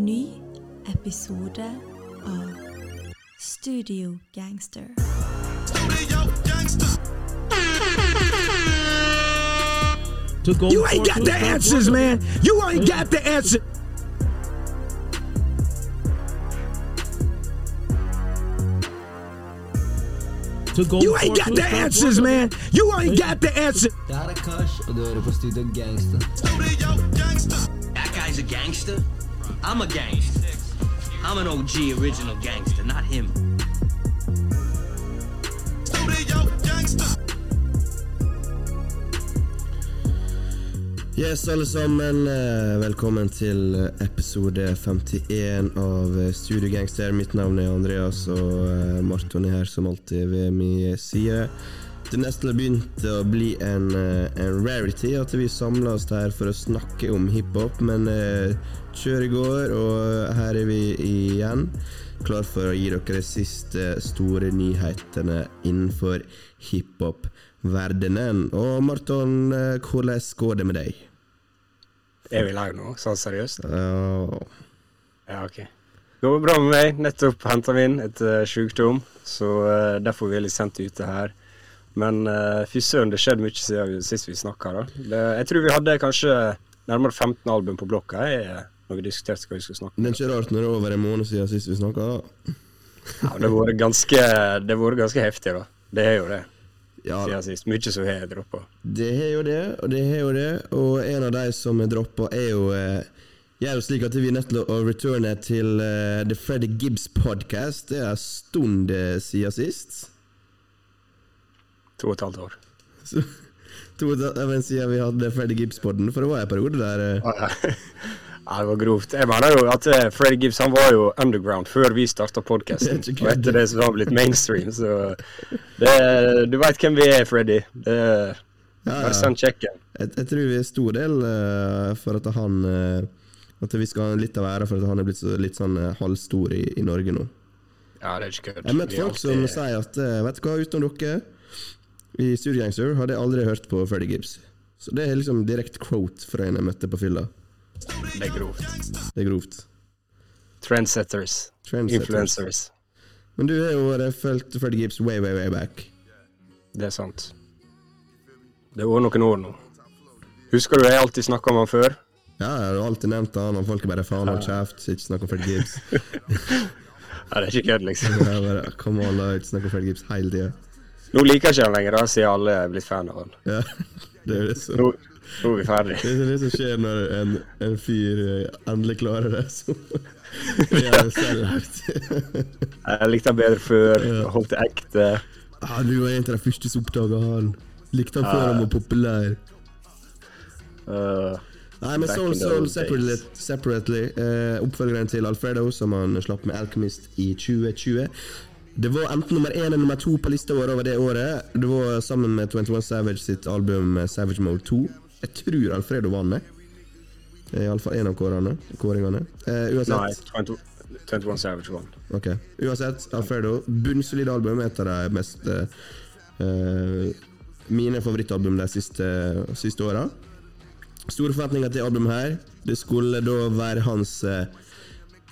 Ny episode av Studio Gangster. to go You ain't got the answers, man. You ain't got the answer. To go You ain't got the answers, working. man. You ain't got the answer. Det her er Kush, og du Studio Gangster. That guy's a gangster. I'm a gangster. I'm an OG original gangster, not him. Yes, alle sammen. eh, Velkommen til episode 51 av eh, Studio Gangster. Mitt navn er Andreas, og eh, Marton er her som alltid ved min side. Det nesten har begynt å bli en, eh, en rarity at vi samler oss her for å snakke om hiphop, men eh, kjør i går, og her er vi igjen. Klar for å gi dere de siste store nyhetene innenfor hiphop-verdenen. Og Marton, eh, hvordan går det med deg? Er vi live nå? Sånn seriøst? Ja, Ja, ok. Det går bra med meg. Nettopp henta vi inn etter sykdom, så eh, derfor er vi litt sent ute her. Men uh, fy søren, det skjedde mye siden vi- sist vi snakka. jeg tror vi hadde kanskje nærmere 15 album på blokka jeg, når vi diskuterte hva vi skulle snakke om. Det er ikke rart når det er over en måned siden sist vi snakka. Ja, det har vært ganske, ganske heftig, da. Det er jo det. Ja, Siden sist. Mye som har droppa. det har jo det, og det har jo det. Og en av de som er droppa, er jo eh, gjør jo slik at vi er nødt til å returne til eh, The Freddy Gibbs Podcast. Det er en stund eh, siden sist. To og et halvt år. Så, to, jeg mener, siden vi hadde Freddy Gibbs-podden, for det var en periode der ja. Det var grovt. Jeg mener jo at Freddy Gibbs han var jo underground før vi starta podkasten. Og etter det så har han blitt mainstream, så det, Du veit hvem vi er, Freddy. Det Bare send sjekken. Jeg, jeg tror vi er stor del uh, for at han uh, At vi skal ha litt av æra for at han er blitt så, litt sånn uh, halvstor i, i Norge nå. Ja, det er ikke kødd. Jeg har møtt Vi er folk som sier at eh, Vet du hva, utenom dere i Studio Gangster hadde jeg aldri hørt på Freddy Gibbs. Så det er liksom direkte quote fra en jeg møtte på fylla. Det er grovt. Det er grovt. Trendsetters. Trendsetters. Influencers. Men du har jo vært fulgt Freddy Gibbs way, way, way back. Det er sant. Det har vært noen år nå. Husker du jeg alltid snakka om han før? Ja, jeg har alltid nevnt han, og folk er bare faen hold kjeft, ikke snakk om Freddy Gibbs. Ja, det er ikke kødd, liksom. Jeg er bare, Come on, la ikke snakke om Freddy Gibbs hele tida. Nå liker jeg ikke han lenger, da, siden alle er blitt fan av han. Ja, det er det som Nå, nå er vi ferdig. Det er det som skjer når en, en fyr eh, endelig klarer det. Så det er selvhevd. Jeg likte han bedre før. Holdt det ekte. Ja, du var en av de første som oppdaga han. Likte han før han var populær. Uh, Nei, men Soul Soul Separately, separately eh, Oppfølgeren til Alfredo, som han slapp med Alchemist i 2020. Det var enten nummer én eller nummer to på lista vår over det året. Det var sammen med 21 Savage sitt album eh, Savage Mode 2. Jeg tror Alfredo vant med. Iallfall én av kårene, kåringene. Eh, uansett. nei, 20, 21 Savage One. Ok, Uansett, Alfredo, bunnsolid album. Et av de mest eh, eh, Mine favorittalbum de siste, siste åra. Store forventninger til albumet her. Det skulle da være hans eh,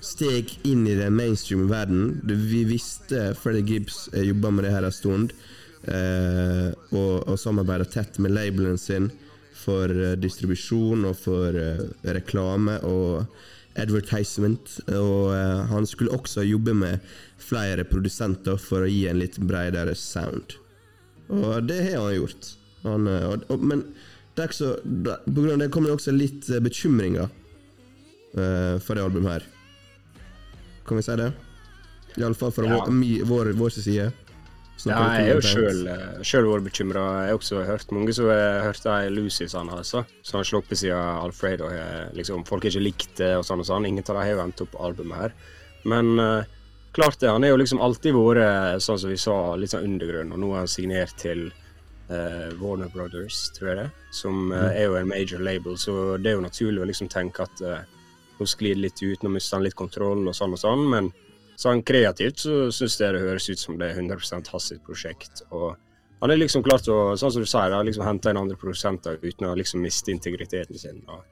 steg inn i den mainstream verden. Vi visste Freddie Gibbs eh, jobba med det her en stund, eh, og, og samarbeida tett med labelen sin for eh, distribusjon og for eh, reklame og advertisement. Og han skulle også jobbe med flere produsenter for å gi en litt bredere sound. Og det har han gjort. Han, og, og, men det er ikke så, på grunn av det kommer det også litt bekymringer uh, for det albumet her. Kan vi si det? Iallfall fra Ja. vår, vår, vår side. Ja, jeg er jo sjøl vært bekymra. Jeg har også hørt mange som har hørt de Lucy han har, så. har slått på siden Alfredo har liksom, Folk har ikke likt det og sånn og sånn. Ingen av dem har jo endt opp albumet her. Men uh, klart det, han har jo liksom alltid vært, sånn som vi sa, litt sånn undergrunn, og nå er han signert til uh, Warner Brothers, tror jeg det, som eh, er jo en major label, så det er jo naturlig å liksom tenke at nå sklir litt ut, nå mister han litt kontroll og sånn og sånn, men sånn kreativt så syns jeg det høres ut som det er 100 hans prosjekt. Og han er liksom klart å, sånn som du sier, liksom hente inn andre produsenter uten å liksom miste integriteten sin. Og,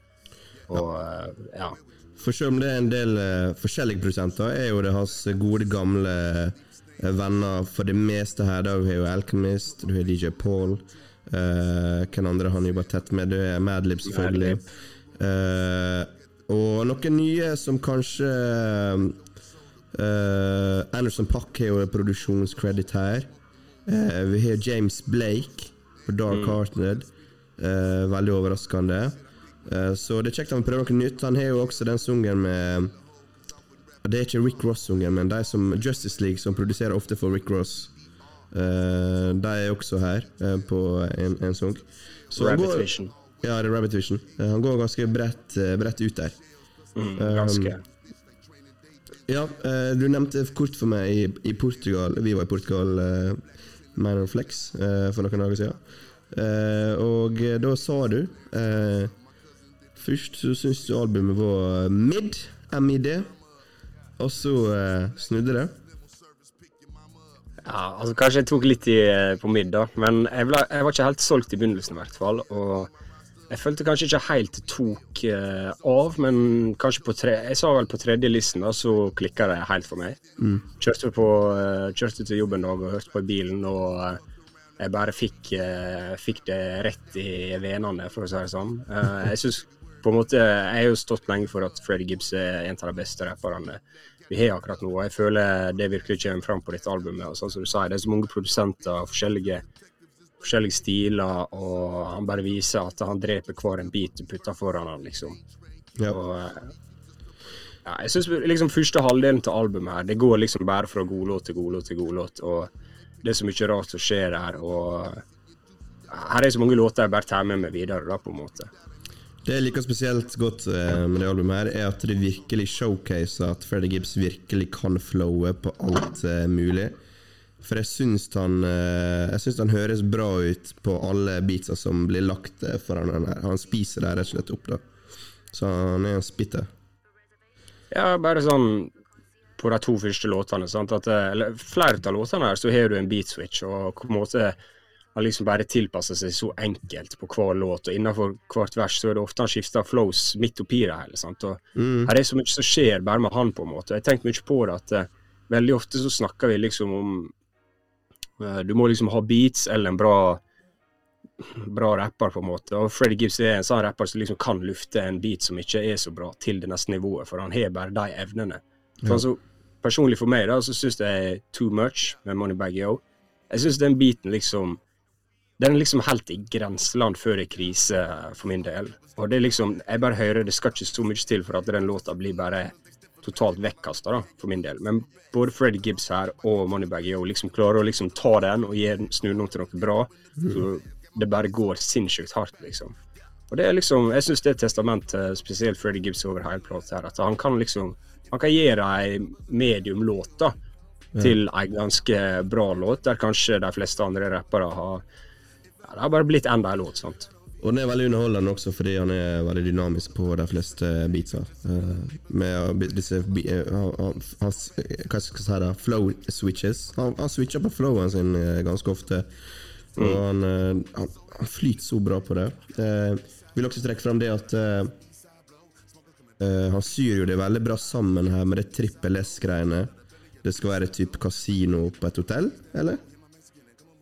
og eh, ja. For selv om det er en del uh, forskjellige produsenter, er jo det hans gode, gamle uh, venner for det meste her. Da Du har jo Alchemist, du har DJ Paul. Uh, hvem andre han jobber tett med? Du er Madlib, selvfølgelig. Eh, og noen nye som kanskje uh, Anderson Pack har jo produksjonskreditt her. Uh, vi har James Blake på Dark Hearted. Uh, veldig overraskende. Så det er kjekt at han prøver noe nytt. Han har jo også den sungen med Det er ikke Rick Ross-sungen, men de som Justice League, som produserer ofte for Rick Ross. De er også her på en, en sang. Så Rabbit går- Vision. Ja, det er Rabbit Vision. Eh, han går ganske bredt, eh, bredt ut der. Mm, Um, ganske. Ja, eh, du nevnte kort for meg i, i Portugal Vi var i Portugal, uh, Minor Flex, for noen dager siden. Og da sa du Først så syntes du albumet var mid, MID, og så snudde det. Ja, altså Kanskje jeg tok litt i, på middag, men jeg, ble, jeg var ikke helt solgt i begynnelsen. i hvert fall, Og jeg følte kanskje ikke helt tok uh, av, men kanskje på tre, jeg sa vel på tredje listen, da, så klikka det helt for meg. Kjørte, på, uh, kjørte til jobben dag og hørte på i bilen, og uh, jeg bare fikk, fikk det rett i venene, for å si det sånn. Jeg synes på en måte, jeg har jo stått lenge for at Freddie Gibbs er en av de beste rapperne vi har akkurat nå. og Jeg føler det virkelig kommer fram på dette albumet. og sånn som du sier, Det er så mange produsenter, forskjellige, forskjellige stiler, og han bare viser at han dreper hver en bit du putter foran han, liksom. Ja. Og, eh, ja, jeg synes liksom første halvdelen til albumet her, det går liksom bare fra godlåt til godlåt til godlåt, og det er så mye rart som skjer her, og her er så mange låter jeg bare tar med meg videre, da, på en måte. Det jeg liker spesielt godt eh, med det albumet, her er at det virkelig showcaser at Freddie Gibbs virkelig kan flowe på alt eh, mulig. For jeg syns han eh, Jeg syns han høres bra ut på alle beatsa som blir lagt eh, foran han her. Han spiser det rett og slett opp, da. Så han er en spitter. Ja, bare sånn på de to første låtene. Sant? At, eh, eller flere av låtene her så har du en beat switch, og på en måte han liksom bare tilpasser seg så enkelt på hver låt. Og innenfor hvert vers så er det ofte han skifter flows midt oppi det hele. sant? Og Her er så mye som skjer bare med han, på en måte. Jeg har tenkt mye på det at veldig ofte så snakker vi liksom om Du må liksom ha beats eller en bra bra rapper, på en måte. Og Freddie Gibbs er en sånn rapper som liksom kan lufte en beat som ikke er så bra, til det neste nivået, for han har bare de evnene. For altså, personlig for meg, da, så syns jeg Too Much med Moneybag Yo. Jeg syns den beaten liksom Den er liksom helt i grenseland før det er krise, for min del. Og det er liksom Jeg bare hører det skal ikke så mye til for at den låta blir bare totalt vekkasta, da, for min del. Men både Freddie Gibbs her og Moneybag Yo liksom klarer å liksom ta den og gi snu den om til noe bra. Så det bare går sinnssykt hardt, liksom. Og det er liksom, Jeg syns det er et testament til spesielt Freddie Gibbs over hele plata her. At han kan liksom Han kan gjøre ei medium låt da, til ei ganske bra låt, der kanskje de fleste andre rappere har ja, Det har bare blitt enda en låt, sant. Og den er veldig underholdende også fordi han er veldig dynamisk på de fleste beatsa. Eh, med disse eh, han- han- hans Hva skal jeg si da? Flow switches. Han, han switcher på flowen sin eh, ganske ofte. Og han, eh, han, han flyter så bra på det. Jeg vil også trekke fram det at uh, eh, han syr jo det veldig bra sammen her med det trippel S-greiene. Det skal være type kasino på et hotell, eller?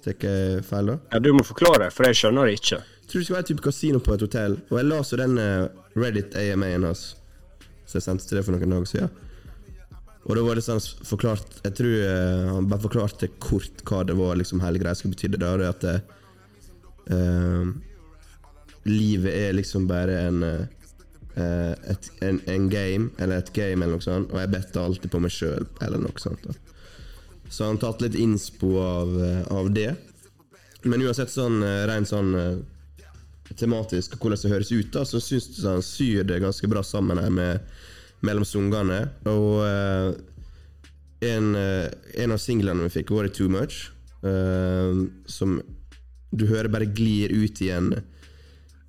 Tar jeg feil, da? Ja, Du må forklare, for jeg skjønner det ikke. Tror det skulle være type kasino på et hotell. Og jeg la så den eh, Reddit AMA-en hans. Så jeg sendte til det for noen dager siden. Og da var det sånn forklart Jeg tror eh, han bare forklarte kort hva det var liksom hele greia skulle bety. Det er at det, eh, livet er liksom bare en, eh, et, en en game, eller et game, eller noe sånt. Og jeg better alltid på meg sjøl, eller noe sånt. da Så han tatt litt innspo av, av det. Men uansett sånn uh, rent sånn tematisk og hvordan det høres ut, da, så syns jeg han syr det ganske bra sammen her med, mellom sungene. Og uh, en, uh, en av singlene vi fikk, var Too Much, uh, som du hører bare glir ut igjen.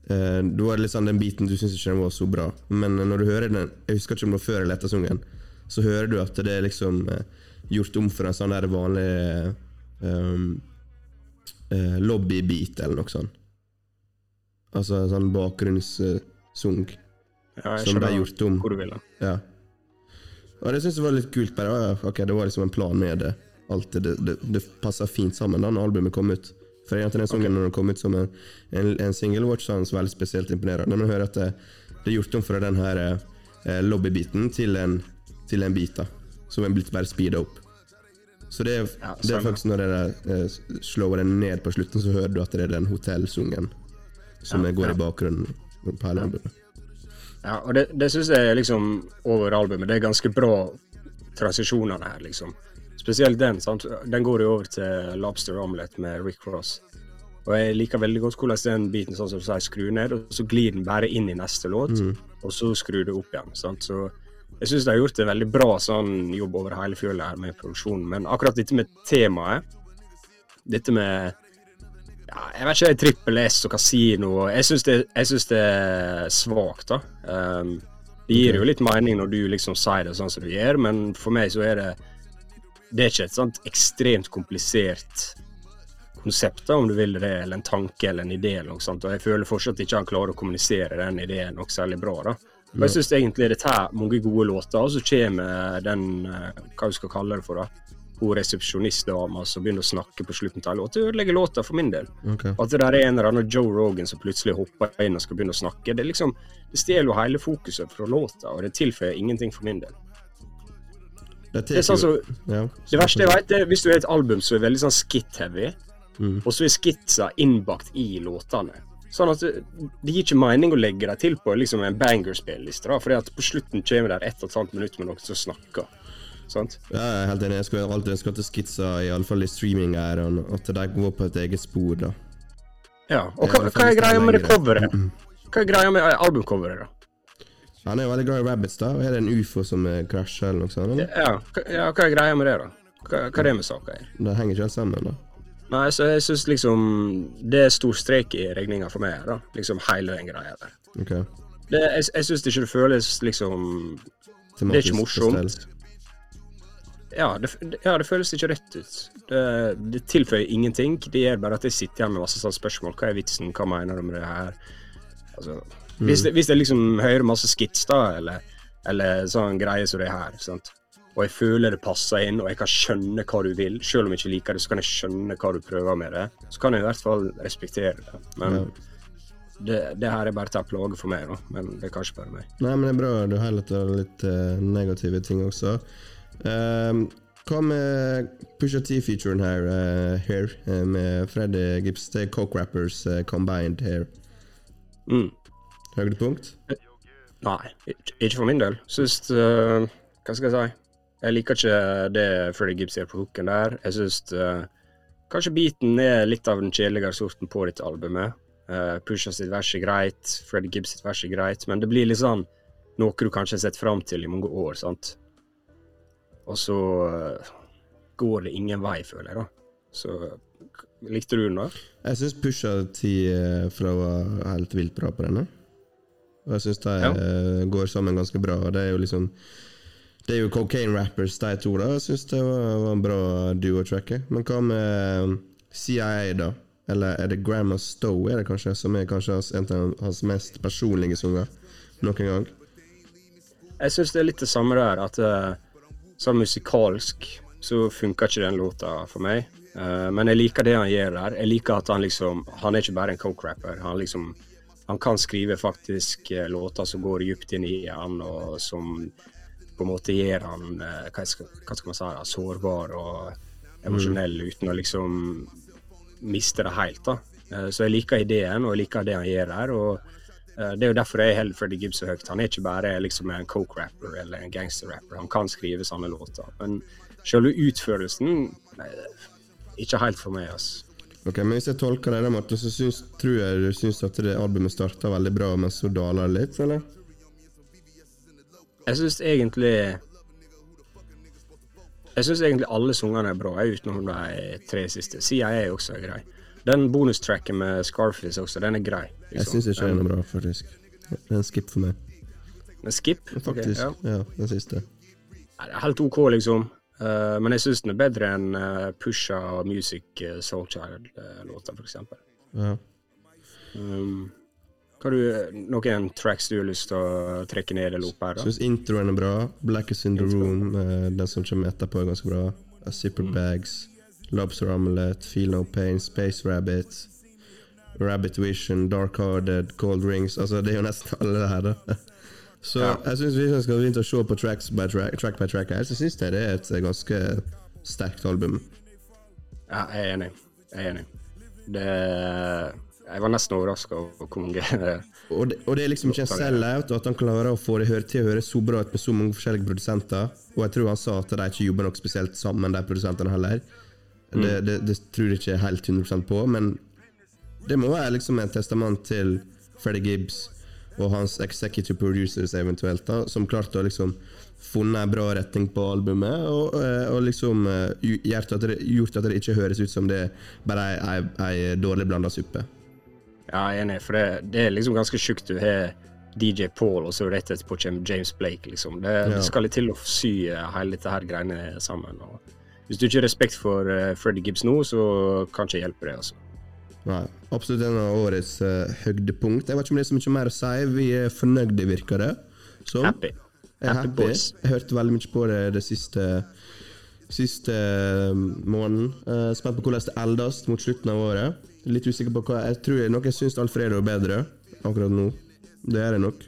Uh, det var litt sånn den biten du syns ikke var så bra. Men når du hører den Jeg husker ikke om det var før eller etter sungen, så hører du at det er liksom gjort om for en sånn der vanlig um, lobbybeat eller noe sånt. Altså sånn bakgrunnssung. Ja, som ble gjort om. hvor du vil. Ja. Og det syns jeg var litt kult. bare, ok, Det var liksom en plan med det. Alt det, det, det, passa fint sammen da når albumet kom ut. For egentlig den sangen når den kom ut som en, en, en single, var ikke veldig spesielt imponerende. Men å hører at det, det er gjort om fra den her eh, lobbybiten til en, til en bit, da. Som er blitt bare speeda opp. Så det Ja, det er faktisk når dere eh, slår den ned på slutten, så hører du at det er den hotellsungen som går i bakgrunnen på hele albumet. Ja, og det, det syns jeg liksom over albumet. Det er ganske bra transisjoner her, liksom. Spesielt den. sant? Den går jo over til Lobster Omelette med Rick Ross. Og jeg liker veldig godt hvordan den biten sånn som du sier, skrur ned, og så glir den bare inn i neste låt, og så skrur det opp igjen. sant? Så jeg syns de har gjort en veldig bra sånn jobb over hele fjøla her med produksjonen. Men akkurat dette med temaet, dette med ja, jeg vet ikke, Trippel S og kasino Jeg syns det, det er svakt, da. Um, det gir jo litt mening når du liksom sier det sånn som du gjør, men for meg så er det Det er ikke et sånt ekstremt komplisert konsept, da, om du vil det, eller en tanke eller en idé, eller noe sånt. Og jeg føler fortsatt ikke han klarer å kommunisere den ideen noe særlig bra, da. Men jeg syns egentlig det tar mange gode låter, og så kommer den eh, Hva vi skal kalle det for, da. Hun resepsjonistdama som begynner å snakke på slutten av låta. Det ødelegger låta for min del. Okay. At det der er en eller annen Joe Rogan som plutselig hopper inn og skal begynne å snakke, det er liksom, det stjeler jo hele fokuset fra låta, og det tilføyer ingenting for min del. Det, Det er sånn så, ja, det verste jeg vet, er hvis du har et album som er veldig sånn skit-heavy, Mm. og så er skitsa innbakt i låtene. Sånn at det, gir ikke mening å legge dem til på liksom en banger-spilleliste, da, fordi at på slutten kommer det ett og et halvt minutt med noen som snakker. Sant? Ja, jeg er helt enig. Jeg skulle alltid ønske at skitsa, iallfall i streaming-æraen, at de går på et eget spor, da. Ja, og hva, hva er greia med det coveret? Hva er greia med albumcoveret, da? Han er jo veldig glad i rabbits, da. Og er det en ufo som eh, krasjer, eller noe sånt? Eller? Ja, ja, hva er greia med det, da? Hva, hva er det med saka her? Det henger ikke helt sammen, da. Nei, så jeg syns liksom Det er stor strek i regninga for meg, da. Liksom hele den greia der. Ok. Det, jeg jeg syns ikke det føles liksom Det er ikke morsomt. bestell. Ja, det, ja, det føles ikke rett ut. Det, det tilføyer ingenting. Det gjør bare at jeg sitter igjen med masse sånne spørsmål. Hva er vitsen? Hva mener du med det her? Altså, hvis, det, hvis jeg liksom hører masse skits, da, eller, eller sånn greie som det her, sant? og jeg føler det passer inn, og jeg kan skjønne hva du vil, selv om jeg ikke liker det, så kan jeg skjønne hva du prøver med det, så kan jeg i hvert fall respektere det. Men det, det her er bare til å plage for meg, da. Men det er kanskje bare meg. Nei, men det er bra du highlighter litt eh, negative ting også. Ehm, hva med Pusha T-featuren her, uh, her, eh, med Freddy Gibbs? Det er Coke Rappers uh, combined here. Mm. Høydepunkt? Nei, ikke, for min del. Syns uh, Hva skal jeg si? Jeg liker ikke det Freddie Gibbs gjør på hooken der. Jeg syns uh, kanskje beaten er litt av den kjedeligere sorten på dette albumet. Uh, Pusha sitt vers er greit, Freddie Gibbs sitt vers er greit, men det blir litt sånn noe du kanskje har sett fram til i mange år, sant. Og så øh, går det ingen vei, føler jeg, da. Så likte du den, da? Jeg syns Pusha T eh, fra var helt vilt bra på denne. Og jeg syns de Ja. eh, går sammen ganske bra. Det er jo liksom Det er jo cocaine rappers, de to. da Jeg syns det var, var en bra duo-track. Men hva med CIA, da? Eller er det Grandma Stowe, er det kanskje, som er kanskje en av hans mest personlige sanger noen gang? Jeg syns det er litt det samme der, at uh, sånn musikalsk så funker ikke den låta for meg. Uh, men jeg liker det han gjør der. Jeg liker at han liksom Han er ikke bare en coke-rapper. Han liksom Han kan skrive faktisk eh, låter som går dypt inn i han, og som på en måte gjør han uh, hva, skal, hva skal man si, da, sårbar og emosjonell uten å liksom miste det helt. da. Uh, så jeg liker ideen, og jeg liker det han gjør der. og Det er jo derfor jeg holder Freddie Gibbs så høyt. Han er ikke bare liksom en coke-rapper eller en gangster-rapper. Han kan skrive sånne låter. Men selve utførelsen nei, Ikke helt for meg, altså. Ok, men Hvis jeg tolker deg, da, Martin, så syns, tror jeg du syns at det albumet starta veldig bra, men så daler det litt, eller? Jeg syns egentlig Jeg syns egentlig alle sangene er bra, utenom de tre siste. CIA er også grei. Den bonustracken med Scarface også, den er grei. Jeg liksom. syns ikke den er bra, faktisk. Det er en skip for meg. En Skip? Faktisk. Okay, ja. ja, den siste. Nei, Det er helt OK, liksom. Uh, men jeg syns den er bedre enn uh, Pusha Music uh, Soul Child-låta, for eksempel. Ja. Um, Har du noen tracks du har lyst til å trekke ned eller opp her? da? Syns introen er bra. Black is in the room, eh, den som kommer etterpå, er ganske bra. A Zipper Bags, Lobster Omelette, Feel No Pain, Space Rabbit, Rabbit Vision, Dark Hearted, Cold Rings Altså, det er jo nesten alle det her, da. Så Ja. jeg syns hvis jeg skal begynne å se på tracks by track, track by track her, så syns jeg det er et ganske sterkt album. Ja, jeg er enig. Jeg er enig. Det Jeg var nesten overraska over hvor mange Og det, og det er liksom ikke en sell-out, at han klarer å få det til å høre så bra ut med så mange forskjellige produsenter. Og jeg tror han sa at de ikke jobber nok spesielt sammen, de produsentene heller. Det, det, det tror jeg ikke helt 100 på, men det må være liksom en testament til Freddie Gibbs og hans executive producers eventuelt, da, som klarte å liksom funnet en bra retning på albumet, og, eh, og liksom eh, gjort at, det, gjort at det ikke høres ut som det er bare ei, ei, ei dårlig blanda suppe. Ja, jeg er enig, for det, det er liksom ganske sjukt. Du har DJ Paul, og så rett etterpå kommer James Blake, liksom. Det, Ja. det skal litt til å sy eh, hele dette her greiene sammen. Hvis du ikke har respekt for uh, Freddie Gibbs nå, så kan ikke jeg hjelpe deg, altså. Nei, absolutt en av årets uh, høydepunkt. Jeg vet ikke om det er så mye mer å si. Vi er fornøyde, virker det som. Happy. Jeg er Happy happy. boys. Jeg hørte veldig mye på det det siste Siste eh, måneden. Uh, spent på hvordan det eldes mot slutten av året. Litt usikker på hva Jeg tror jeg nok jeg syns Alfredo er bedre akkurat nå. Det er det nok.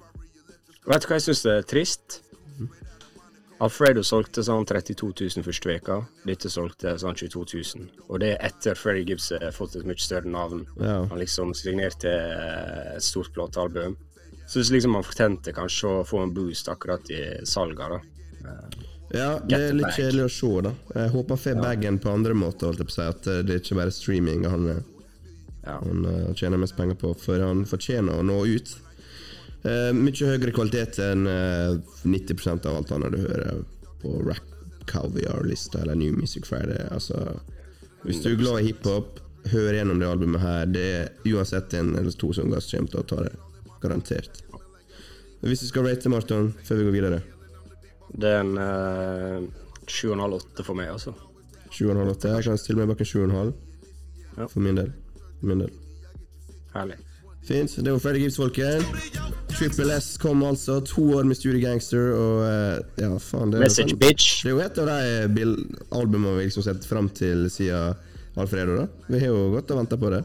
Vet du hva jeg syns er trist? Alfredo solgte sånn 32 000 første veka. Dette solgte sånn 22 000. Og det er etter Freddie Gibbs har fått et mye større navn. Ja. Han liksom signerte eh, et stort platealbum. hvis liksom han fortjente kanskje å få en boost akkurat i salget, da. Ja, det er litt kjedelig å se, da. Jeg håper han får bagen på andre måter, holdt jeg på å si. At eh, det ikke bare er streaming han, eh, Ja. han eh, tjener mest penger på, for han fortjener å nå ut. Eh, mye høyere kvalitet enn uh, 90% av alt annet du hører på Rack Caviar-lista eller New Music Friday. Altså, hvis du er glad i hiphop, hør gjennom det albumet her. Det er uansett en eller to som som kommer til å ta det. Garantert. Hvis du skal rate Marton før vi går videre Det er en uh, 7,5-8 for meg, altså. 7,5-8. Jeg kan stille meg bak en 7,5 Ja. for min del. Min del. Herlig. Fint. Det var Freddy Gibbs, folket. Triple S kom altså. To år med Studio Gangster, og eh, ja, faen det, Message, sånn- bitch. det er jo et av de albumene vi liksom sett fram til siden Alfredo, da. Vi har jo gått og venta på det.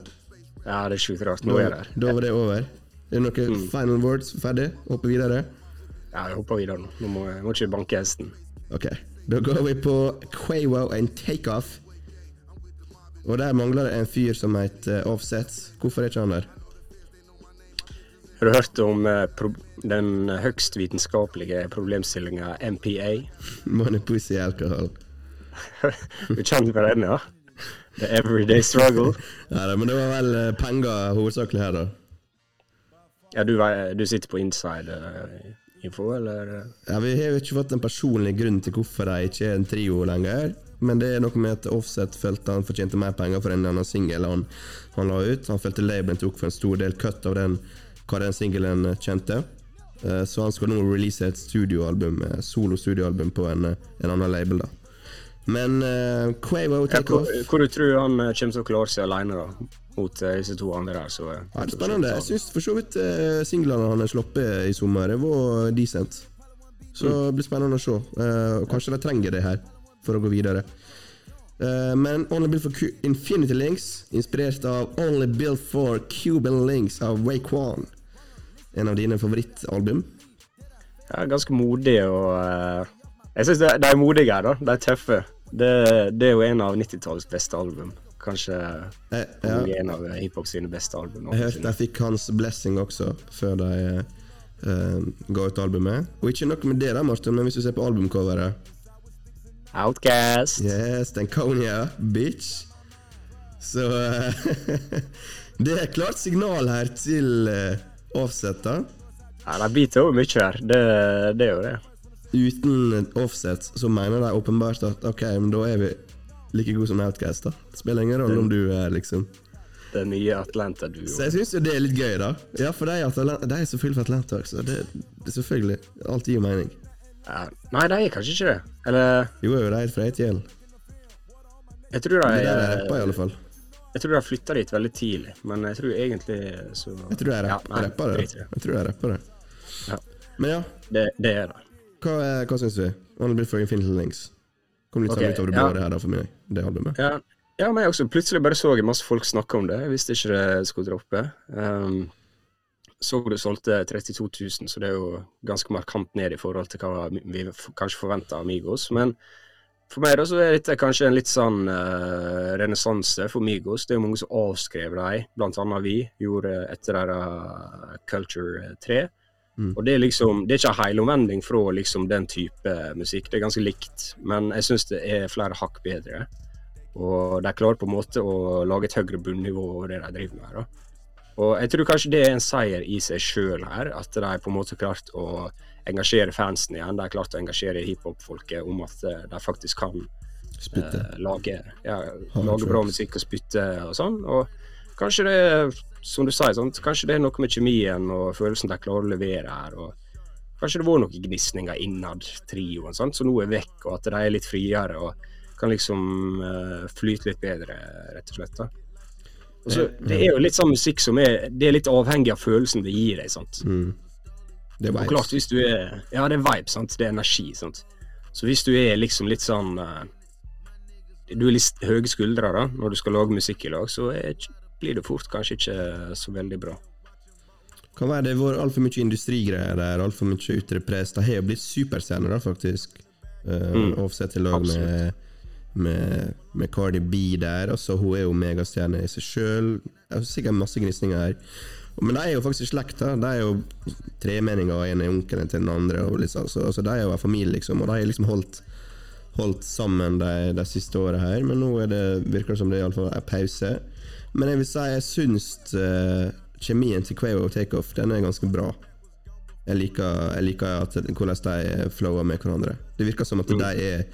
Ja, det er sjukt rart. Nå er det her. Da var det over. Er det noen Mm. final words? Ferdig? Hoppe videre? Ja, jeg hopper videre nå. Nå må jeg må ikke banke hesten. Ok. Da går vi på Quavo and Takeoff. Og der mangler det en fyr som heter Offset. Hvorfor er ikke han der? Har du hørt om eh, den høgst vitenskapelige problemstillinga MPA? Money, pussy, alcohol. Du kjenner på den, ja? The everyday struggle. Ja, da, men det var vel eh, penger hovedsakelig her, da. Ja, du, du sitter på inside eh, info, eller? Ja, Vi har jo ikke fått en personlig grunn til hvorfor de ikke er en trio lenger. Men det er noe med at Offset følte han fortjente mer penger for en eller annen singel han, han la ut. Han følte labelen tok for en stor del cut av den, hva den singelen kjente. Eh, Så han skal nå release et studioalbum, eh, solo-studioalbum på en, eh, en annen label. da Men uh, Quavo Ja, take hvor, off. hvor du tror han eh, kommer til å klare seg alene da, mot eh, disse to andre der? Så, eh, Ja, det er spennende. Jeg syns for så vidt uh, singlene han har sluppet i sommer, det var decent. Så det blir spennende å se. Uh, kanskje de trenger det her for å gå videre. Uh, men Only Built for Q Infinity Links, inspirert av Only Built for Cuban Links av Raekwon. En av dine favorittalbum. Ja, ganske modig og eh, Jeg syns de, er modige da. De er tøffe. Det, det er jo en av 90-tallets beste album. Kanskje Eh, ja, en av hiphop sine beste album. jeg hørte de fikk hans blessing også, før de uh, ga ut albumet. Og ikke noe med det, da, Martin, men hvis du ser på albumcoveret Outcast. Yes, den bitch. Så uh, Det er klart signal her til uh, Offset, da. Ja, de biter jo mye her. Det, det er jo det. Uten Offset så mener de åpenbart at ok, men da er vi like gode som Outcast. da Det spiller ingen rolle om du er liksom Det nye Atlanta-duoen. Så jeg syns jo det er litt gøy, da. Ja, for de, Atlanta, de er selvfølgelig fra Atlanta også. Det, det selvfølgelig. Alt gir mening. Ja. Nei, de er kanskje ikke det. Eller Jo, jo, de er fra ATL. Jeg tror de er det er rapper, i alle fall. Jeg tror de har flytta dit veldig tidlig, men jeg tror egentlig så Jeg tror jeg Ja, rapp, nei, rapper det. drit i det. Jeg tror jeg rapper det. Ja. Men ja, Det, det er det. hva, er- hva syns vi? Only Bit for Infinity Links. Kom litt okay, ut utover det ja. blå det her da for meg, det albumet. Ja, ja, men jeg også plutselig bare så jeg masse folk snakke om det. Jeg visste ikke det skulle droppe. Um, så det solgte 32 000, så det er jo ganske markant ned i forhold til hva vi kanskje forventa av Migos. Men for meg da så er dette kanskje en litt sånn uh, renessanse for Migos. Det er jo mange som avskrev dem, annet vi, gjorde etter deres uh, Culture 3. Mm. Og det er liksom, det er ikke en helomvending fra liksom den type musikk, det er ganske likt. Men jeg syns det er flere hakk bedre. Og de klarer på en måte å lage et høyere bunnivå over det de driver med. da. Og jeg tror kanskje det er en seier i seg sjøl her, at de på en måte har klart å engasjere fansen igjen. De har klart å engasjere hiphop-folket om at eh, de faktisk kan eh, lage, ja, lage bra musikk og spytte og sånn. Og kanskje det er, som du sa, sant? kanskje det er noe med kjemien og følelsen de klarer å levere her. og Kanskje det var noen gnisninger innad trioen, sant? som nå er vekk, og at de er litt friere og kan liksom uh, flyte litt bedre, rett og slett. da. Også, det er jo litt sånn musikk som er Det er litt avhengig av følelsen det gir deg. sant? Mm. Det er Og klart, hvis du er Ja, det er vibe, sant. Det er energi, sant. Så hvis du er liksom litt sånn eh, Du er litt høye skuldre da, når du skal lage musikk i lag, så er, blir det fort kanskje ikke så veldig bra. Kan være det har vært altfor mye industrigreier der, altfor mye ytre press. De har jo blitt superscener, da, faktisk. Uh, Mm. Offset i lag med, med, med Cardi B der. Altså, hun er jo megastjerne i seg sjøl. Sikkert masse gnisninger her. Men de er jo faktisk i slekt. da. De er jo tremenninger, og en er onkelen til den andre. Og liksom, så, så de er jo en familie, liksom. Og de har liksom holdt, holdt sammen de, de siste åra her. Men nå det, virker det som det er fall en pause. Men jeg vil si jeg syns uh, kjemien til Quavo og Takeoff den er ganske bra. Jeg liker, jeg liker at, hvordan de flower med hverandre. Det virker som at de er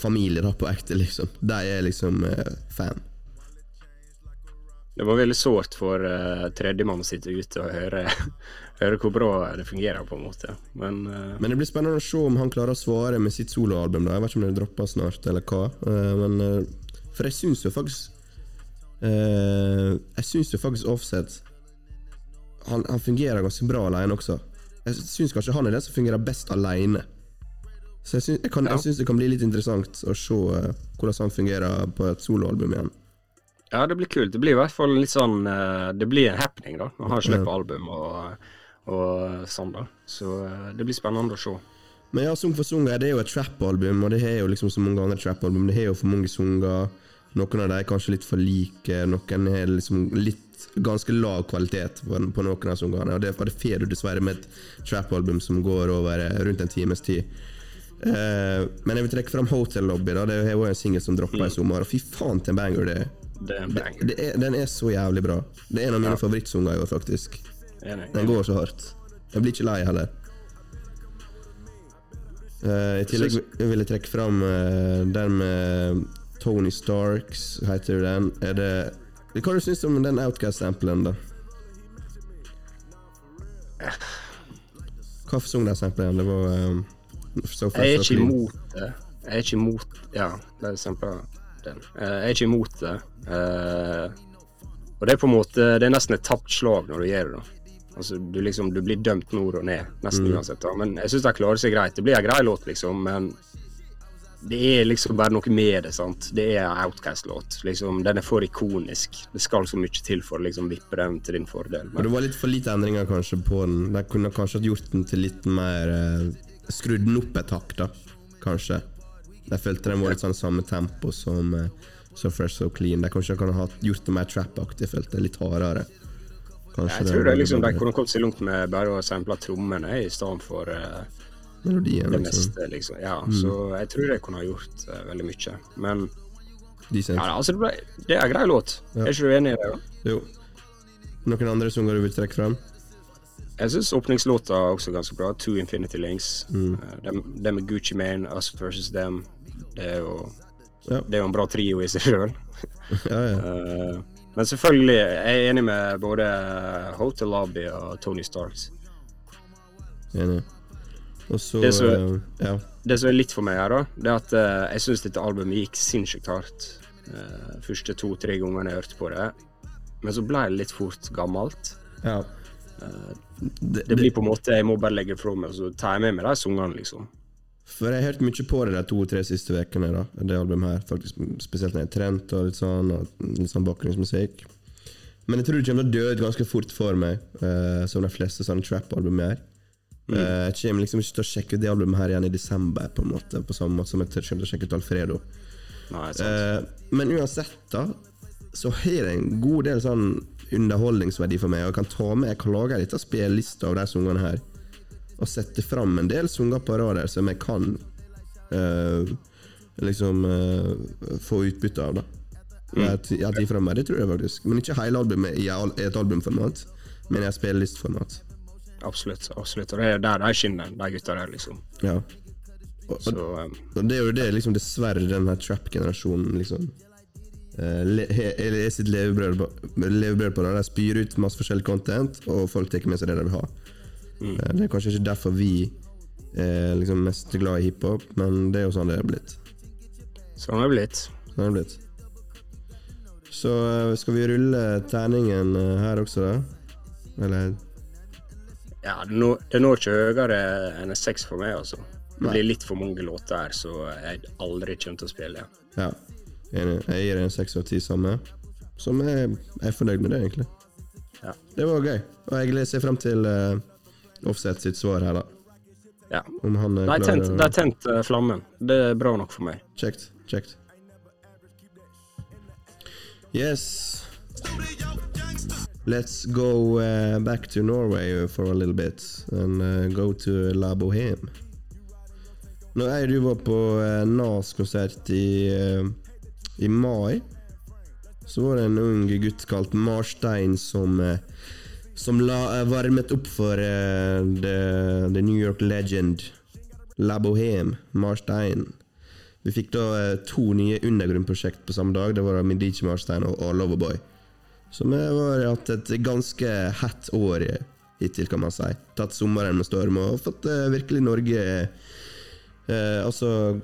familie da på ekte, liksom. De er liksom uh, fan. Det var veldig sårt for uh, tredjemann å sitte ute og høre, høre hvor bra det fungerer, på en måte. Men uh, Men det blir spennende å se om han klarer å svare med sitt soloalbum. da Jeg vet ikke om det dropper snart, eller hva. Uh, men For jeg syns jo faktisk eh, Jeg syns jo faktisk Offset han, han fungerer ganske bra alene også. Jeg syns kanskje han er den som fungerer best alene. Så jeg syns, jeg kan, Ja. jeg syns det kan bli litt interessant å se hvordan han fungerer på et soloalbum igjen. Ja, det blir kult. Det blir i hvert fall litt sånn eh, Det blir en happening, da, Man har sluppet album og, og sånn, da. Så eh, det blir spennende å se. Men ja, Sung for Sunga det er jo et trap-album, og det har jo liksom så mange andre trap-album. Det har jo for mange sanger. Noen av dem er kanskje litt for like, noen har liksom litt ganske lav kvalitet på, på noen av sangene. Og det, det får du dessverre med et trap-album som går over eh, rundt en times tid. Eh, men jeg vil trekke fram Hotel Lobby. da Det er jo en singel som droppa i sommer, og fy faen til en banger det er. Det er en banger. Det er. Den er så jævlig bra. Det er en av mine favorittsanger i år, faktisk. Enig. Den går så hardt. Jeg blir ikke lei heller. Uh, I tillegg vil jeg trekke fram uh, den med Tony Starks, heter den. Er det Hva syns du om den Outcast-samplen, da? Hva sang den samplen? Det var um, so Jeg er ikke imot det. Jeg er ikke imot Ja, det er eksempel den. Eh, Jeg er ikke imot det. Eh, og det er på en måte Det er nesten et tapt slag når du gjør det. da. Altså, du liksom Du blir dømt nord og ned, nesten Mm. uansett. da. Men jeg syns de klarer seg greit. Det blir en grei låt, liksom, men det er liksom bare noe med det. sant? Det er en Outcast-låt. liksom, Den er for ikonisk. Det skal så mye til for å liksom vippe den til din fordel. Og Men det var litt for lite endringer kanskje på den. De kunne kanskje gjort den til litt mer eh, Skrudd den opp et hakk, da. Kanskje. Jeg følte den var litt sånn samme tempo som eh, So Fresh So Clean. De kanskje kan ha gjort det mer trap-aktig, følte jeg. Litt hardere. Kanskje jeg tror det liksom, de kunne kommet seg langt med bare å sample trommene i stedet for uh, Melodien, det liksom. meste, liksom. Ja, så jeg tror de kunne ha gjort uh, veldig mye. Men Decent. ja, altså, det, ble, det er en grei låt. Ja. Er ikke du enig i det? da? Jo. Noen andre sanger du vil trekke fram? Jeg syns åpningslåta er også ganske bra. Two Infinity Links. Mm. Uh, dem, dem med Gucci Mane, Us versus Them. Det er jo Ja. Det er jo en bra trio i seg sjøl. Ja, ja. men selvfølgelig jeg er enig med både Hotel Lobby og Tony Starks. Enig. Og så Det eh, Ja. Det som er litt for meg her, da, det er at eh, jeg syns dette albumet gikk sinnssykt hardt eh, første to-tre gangene jeg hørte på det. Men så ble det litt fort gammelt. Ja. Det, det blir på en måte Jeg må bare legge det fra meg, så tar jeg med meg de sangene, liksom. For jeg har hørt mye på det de to-tre siste ukene, det albumet her. Faktisk, spesielt når jeg har trent og litt sånn, og litt sånn bakgrunnsmusikk. Men jeg tror det kommer til å dø ut ganske fort for meg, uh, som de fleste sånne trap-album er. Eh, jeg kommer liksom ikke til å sjekke ut det albumet her igjen i desember, på en måte På samme måte som jeg kommer til å sjekke ut Alfredo. Nei. Eh, men uansett, da, så har jeg en god del sånn underholdningsverdi for meg. Og jeg kan ta med, jeg kan lage en liten spilleliste av de sangene her. Og sette fram en del sanger på rader som jeg kan eh, liksom eh, få utbytte av. da Jeg har jeg har tid fra meg, det tror jeg faktisk. Men ikke hele albumet i et albumformat, men i et spillelistformat. Absolutt. absolutt. Og det er der de skinner, de gutta der, liksom. Ja. Og, Så um, og det er jo det liksom dessverre den her trap-generasjonen liksom eller er sitt levebrød på, levebrød på det. De spyr ut masse forskjellig content, og folk tar med seg det de vil ha. Mm. det er kanskje ikke derfor vi er liksom mest glad i hiphop, men det er jo sånn det er blitt. sånn har det blitt. Sånn er det blitt. Så eh, skal vi rulle terningen eh, her også, da? Eller Ja, det når, det når ikke høyere enn en seks for meg, altså. Det blir litt for mange låter her, så jeg aldri kommer til å spille. Ja. Jeg gir en seks av ti samme. Som jeg jeg er fornøyd med det, egentlig. Ja. Det var gøy. Og jeg ser frem til uh, Offset sitt svar her, da. Ja. Om han eh, De klarer tent, eh, flammen. Det er bra nok for meg. Kjekt. Kjekt. Yes. Let's go uh, back to Norway for a little bit and uh, go to La Boheme. Når jeg du var på uh, NAS-konsert i, uh, i mai, så var det en ung gutt kalt Marstein som uh, som la, uh, varmet opp for uh, the, the New York legend La Boheme, Marstein. Vi fikk da uh, to nye undergrunnprosjekt på samme dag. Det var Medici Marstein og, og Loverboy. Som eh, har hatt et ganske hett år eh, hittil, kan man si. Tatt sommeren med storm og fått uh, virkelig Norge eh, Altså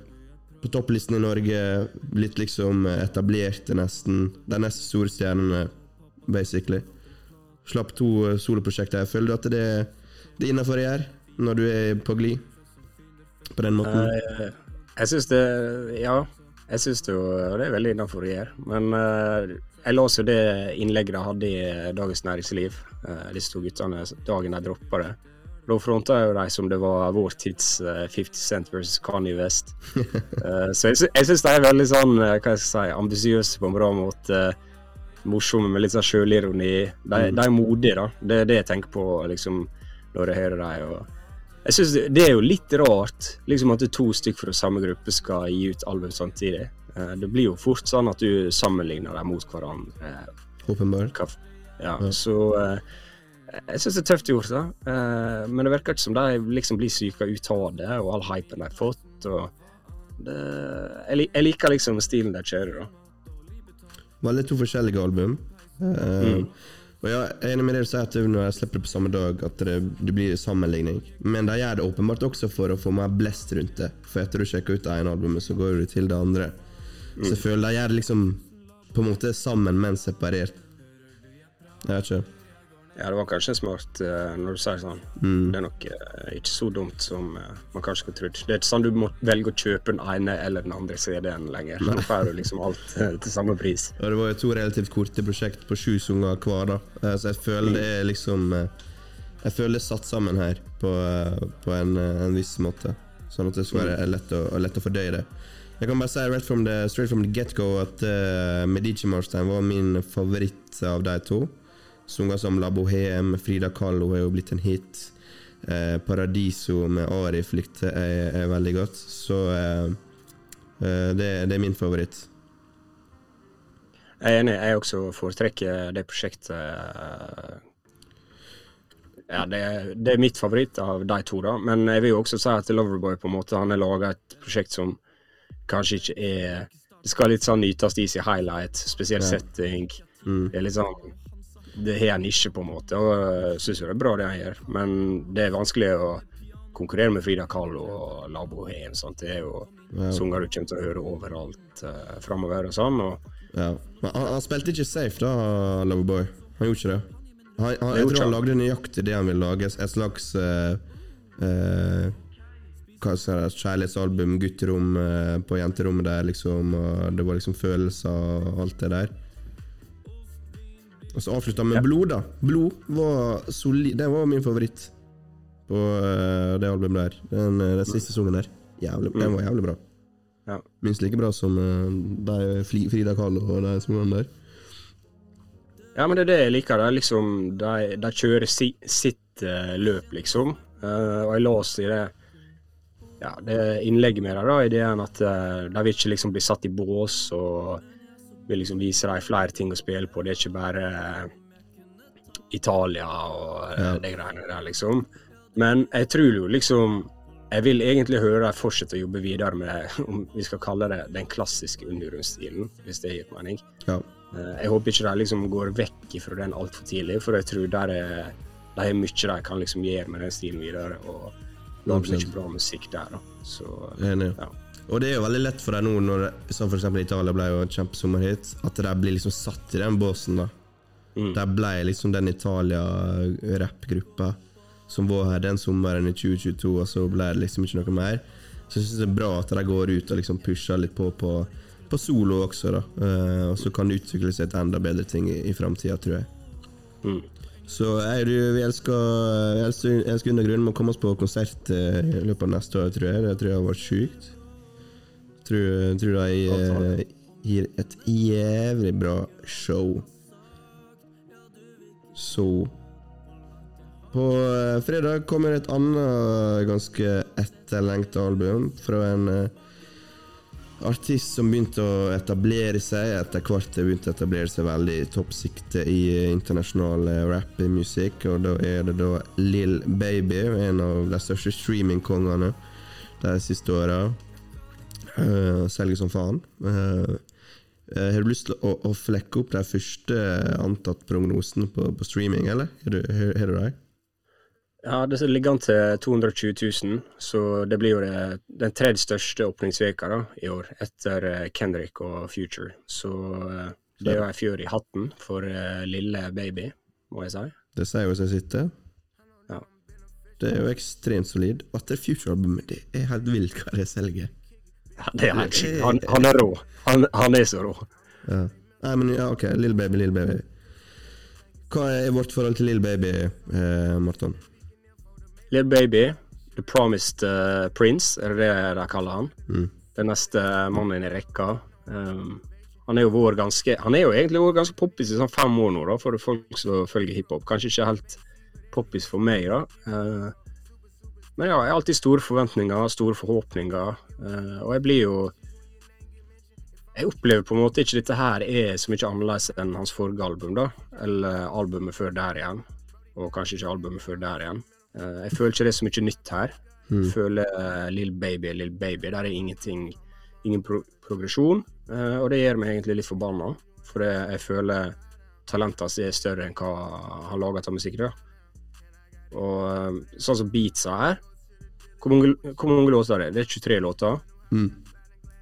på topplisten i Norge, blitt liksom etablerte nesten. De neste store stjernene, basically. Slapp to eh, soloprosjekter. Jeg føler at det, det er innafor å gjøre når du er på glid? På den måten? Uh, jeg syns det Ja, jeg syns det det er veldig innafor å gjøre. Men uh, jeg leste jo det innlegget de hadde i eh, Dagens Næringsliv, uh, disse to guttene, dagen de droppa det. Da fronta jo de som det var vår tids uh, 50 Cent versus Kanye West. uh, så jeg, jeg syns de er veldig sånn, eh, hva jeg skal si, ambisiøse på en bra måte. morsomme med litt sånn sjølironi. De, de er modige, da. Det er det jeg tenker på liksom, når jeg hører dem. Jeg synes det, det er jo litt rart liksom at to stykker fra samme gruppe skal gi ut album samtidig. Eh, Det blir jo fort sånn at du sammenligner dem mot hverandre. Åpenbart. Ja, Ja. så eh, jeg syns det er tøft gjort, da. Eh, Men det virker ikke som de liksom blir syka ut av det, og all hypen de har fått. det, jeg, liker liksom stilen de kjører, da. Veldig to forskjellige album. Eh, Mm. Og ja, jeg er enig med det du sier at når jeg slipper det på samme dag, at det, det blir sammenligning. Men de gjør det åpenbart også for å få mer blest rundt det. For etter du sjekker ut det ene albumet, så går du til det andre. Så jeg føler de gjør det liksom på en måte sammen, men separert. Jeg vet ikke. Ja, det var kanskje smart uh, når du sier sånn. Mm. Det er nok uh, ikke så dumt som uh, man kanskje skulle trodd. Det er ikke sånn du må velge å kjøpe den ene eller den andre CD-en lenger. Nå får du liksom alt til samme pris. Og det var jo to relativt korte prosjekt på sju sanger hver, da. Så jeg føler det er liksom Jeg føler det er satt sammen her på, på en, en viss måte. Sånn at det skal være lett å, lett å fordøye det. Jeg kan bare si right from the, straight from the get-go at Medici Marstein var min favoritt av de to. Sanger som La Bohème, Frida Kahlo er jo blitt en hit. Eh, Paradiso med Arif likte jeg er veldig godt. Så eh, eh, det, det er min favoritt. Jeg er enig, jeg også foretrekker det prosjektet eh, Ja, det, det er mitt favoritt av de to, da. Men jeg vil jo også si at Loverboy på en måte Han har laga et prosjekt som kanskje ikke er Det skal litt sånn nytes i sin highlight, spesiell Ja. setting. Mm. Det er litt sånn Det har en nisje, på en måte, og syns jo det er bra det han gjør. Men det er vanskelig å konkurrere med Frida Kahlo og Labo Heen. Det er jo Ja. sanger du kommer til å høre overalt uh, framover og sånn. Og Ja. Men han, han spilte ikke safe, da, Loverboy. Han gjorde ikke det. Han, han, jeg tror han lagde nøyaktig det han ville lage. Et slags uh, uh, Hva skal jeg Kjærlighetsalbum, gutterom uh, på jenterommet der, liksom. Og det var liksom følelser og alt det der. Og så avslutta med med Blod, da. Blod var solid. Det var min favoritt på eh, det albumet der. Den, eh, den siste sangen der. Jævlig, Den var jævlig bra. Ja. Minst like bra som uh, de Frida Kahlo og de sangene der. Ja, men det er det jeg liker. Det liksom, de, de kjører si, sitt uh, løp, liksom. Uh, og jeg leste i det ja, det innlegget med deg da, ideen at uh, de vil ikke liksom bli satt i bås og vil liksom vise dem flere ting å spille på. Det er ikke bare eh, Italia og eh, Ja. de greiene der, liksom. Men jeg tror jo liksom Jeg vil egentlig høre dem fortsette å jobbe videre med, om vi skal kalle det, den klassiske undergrunnsstilen, hvis det gir mening. Ja. Eh, Jeg håper ikke de liksom går vekk fra den altfor tidlig, for jeg tror der er, de har mye de kan liksom gjøre med den stilen videre, og lage mye bra musikk der. da. Så Enig. ja. Og det er jo veldig lett for deg nå, når som eksempel Italia ble jo en kjempesommerhit, at de blir liksom satt i den båsen, da. Mm. De ble liksom den Italia-rappgruppa som var her den sommeren i 2022, og så ble det liksom ikke noe mer. Så jeg syns det er bra at de går ut og liksom pusher litt på på, på solo også, da. Eh, og så kan det utvikle seg til enda bedre ting i, i framtida, tror jeg. Mm. Så jeg, du, vi elsker, elsker, elsker undergrunnen. Må komme oss på konsert eh, i løpet av neste år, tror jeg. Det tror jeg har vært sjukt. Tror, tror de eh, gir et jævlig bra show. Så På eh, fredag kommer et annet ganske etterlengta album fra en eh, artist som begynte å etablere seg etter hvert begynte å etablere seg veldig i toppsikte i internasjonal rappmusikk. Og da er det da Lill Baby, en av de største streamingkongene de siste åra. Uh, selger som faen. Uh, har du lyst til å, å flekke opp de første antatt prognosene på, på streaming, eller? Har du, har, du de? Ja, det ligger an til 220 000, så det blir jo det, den tredje største åpningsveka da, i år, etter Kendrick og Future. Så det er jo ei fjør i hatten for uh, lille baby, må jeg si. Det sier jo seg sitter. Ja. Det er jo ekstremt solid. At det Future-albumet, det er helt vilt hva det selger. Ja, det er helt sjukt. Han, han er rå. Han, han er så rå. Ja. Nei, men ja, ok. Lill Baby, Lill Baby. Hva er vårt forhold til Lill Baby, eh, Morten? Lill Baby, The Promised uh, Prince, er det det de kaller han. Mm. Den neste mannen i rekka. Um, han er jo vår ganske Han er jo egentlig vår ganske poppis i sånn fem år nå, da, for folk som følger hiphop. Kanskje ikke helt poppis for meg, da. Eh, men ja, jeg har alltid store forventninger, store forhåpninger, eh, og jeg blir jo Jeg opplever på en måte ikke dette her er så mye annerledes enn hans forrige album, da. Eller albumet før der igjen. Og kanskje ikke albumet før der igjen. Eh, jeg føler ikke det er så mye nytt her. Jeg føler uh, Lill Baby Lill Baby. Der er ingenting Ingen pro progresjon. Uh, og det gjør meg egentlig litt forbanna. For jeg, jeg føler talentet hans er større enn hva han lager av musikk. da. Og uh, sånn som beatsa her Hvor mange, låter er det? Det er 23 låter. Mm.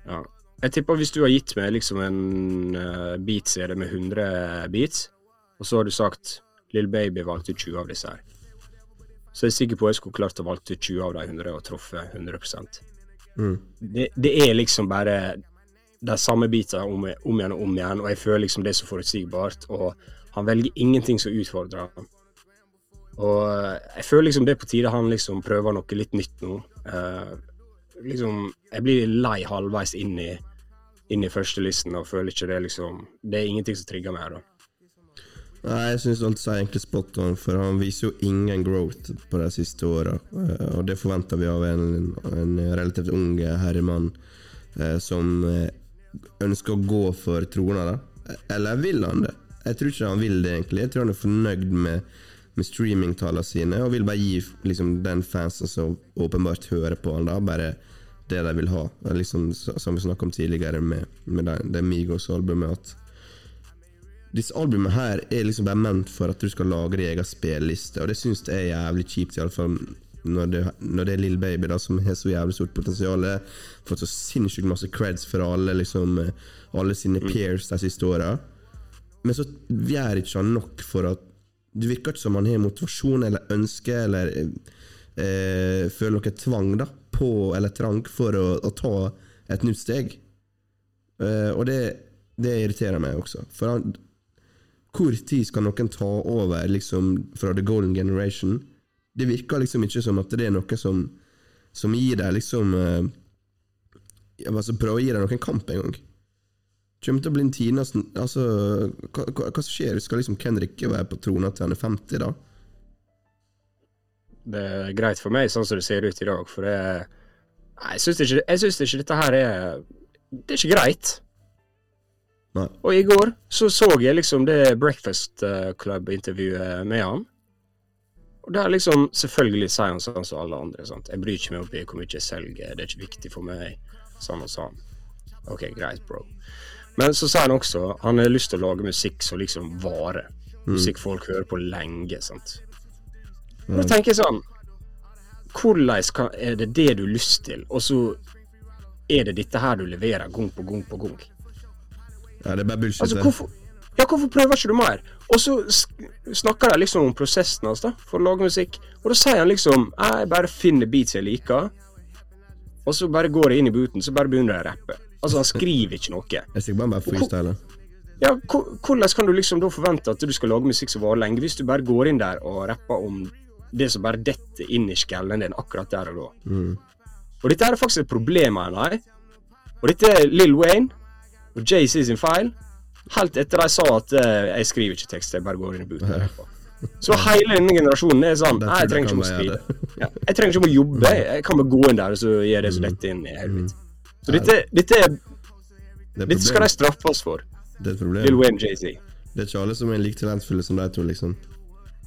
Ja. Jeg tipper hvis du har gitt meg liksom en uh, beat-CD med 100 beats, og så har du sagt Lill Baby valgte 20 av disse her, så jeg er jeg sikker på at jeg skulle klart å valgte 20 av de 100 og truffet 100 Mm. det, det er liksom bare de samme beatene om, om igjen og om igjen, og jeg føler liksom det er så forutsigbart, og han velger ingenting som utfordrer ham. Og eh, jeg føler liksom det er på tide han liksom prøver noe litt nytt nå. Eh, liksom, jeg blir lei halvveis inn i, inn i førstelisten og føler ikke det liksom Det er ingenting som trigger meg her, da. Nei, jeg syns alt er egentlig spot on, for han viser jo ingen growth på de siste åra. Og det forventer vi av en, en relativt ung herremann eh, som eh, ønsker å gå for trona, da. Eller vil han det? Jeg tror ikke han vil det, egentlig. Jeg tror han er fornøyd med, med streamingtallene sine, og vil bare gi liksom, den fansen som åpenbart hører på han, da, bare det de vil ha. Liksom, som vi snakka om tidligere med, med det, det Migos-albumet, at disse albumene her er liksom bare ment for at du skal lage din egen spilliste, og det syns jeg er jævlig kjipt, iallfall når det, når det er Lill Baby, da, som har så jævlig stort potensial, fått så sinnssykt masse creds for alle, liksom, alle sine peers de siste åra, men så gjør ikke han nok for at Det virker ikke som han har motivasjon eller ønske eller eh, føler noe tvang da, på, eller trang for å, å ta et nytt steg. Eh, og det, det irriterer meg også. For han, hvor tid skal noen ta over liksom, fra the golden generation? Det virker liksom ikke som at det er noe som, som gir deg liksom eh, altså Prøver å gi deg noen kamp en gang. Kommer til å bli en tiende altså, hva, hva, hva skjer? Skal liksom Kenrik være på trona til han er 50, da? Det er greit for meg sånn som det ser ut i dag, for det er jeg syns ikke, ikke dette her er Det er ikke greit. Nei. Og i går så så jeg liksom det Breakfast eh, Club-intervjuet med han. Og der liksom Selvfølgelig sier han sånn som alle andre. sant? Jeg bryr ikke meg i hvor mye jeg selger, det er ikke viktig for meg. Sånn og sånn. OK, greit, bro. Men så sier han også han har lyst til å lage musikk som liksom varer. Musikk folk hører på lenge. sant? Da tenker jeg sånn Hvordan er det det du har lyst til, og så er det dette her du leverer gang på gang på gang? Ja, det er bare bullshit. Altså, hvorfor, ja, hvorfor prøver ikke du mer? Og så snakker de liksom om prosessen hans da, for å lage musikk. Og da sier han liksom Jeg bare finner beats jeg liker, og så bare går jeg inn i booten, så bare begynner jeg å rappe. Altså, han skriver ikke noe. Jeg skal bare bare freestyle. Ja, hvordan kan du liksom da forvente at du skal lage musikk som varer lenge, hvis du bare går inn der og rapper om det som bare detter inn i skallen din akkurat der og da? Mm. Og dette er faktisk et problem, mener jeg. Og dette er Lill Wayne og JC sin feil. Helt etter de sa at uh, jeg skriver ikke tekst, jeg bare går inn i og rapper. Så hele denne generasjonen er sånn jeg trenger ikke å skrive. Ja, jeg trenger ikke å jobbe, jeg jeg kan bare gå inn der og så gjøre det som detter inn i hodet mitt. Så dette, dette, er, Det dette skal de straffe oss for. det er et problem. Lil Wayne JC. Det er ikke alle som er like talentfulle som de to, liksom.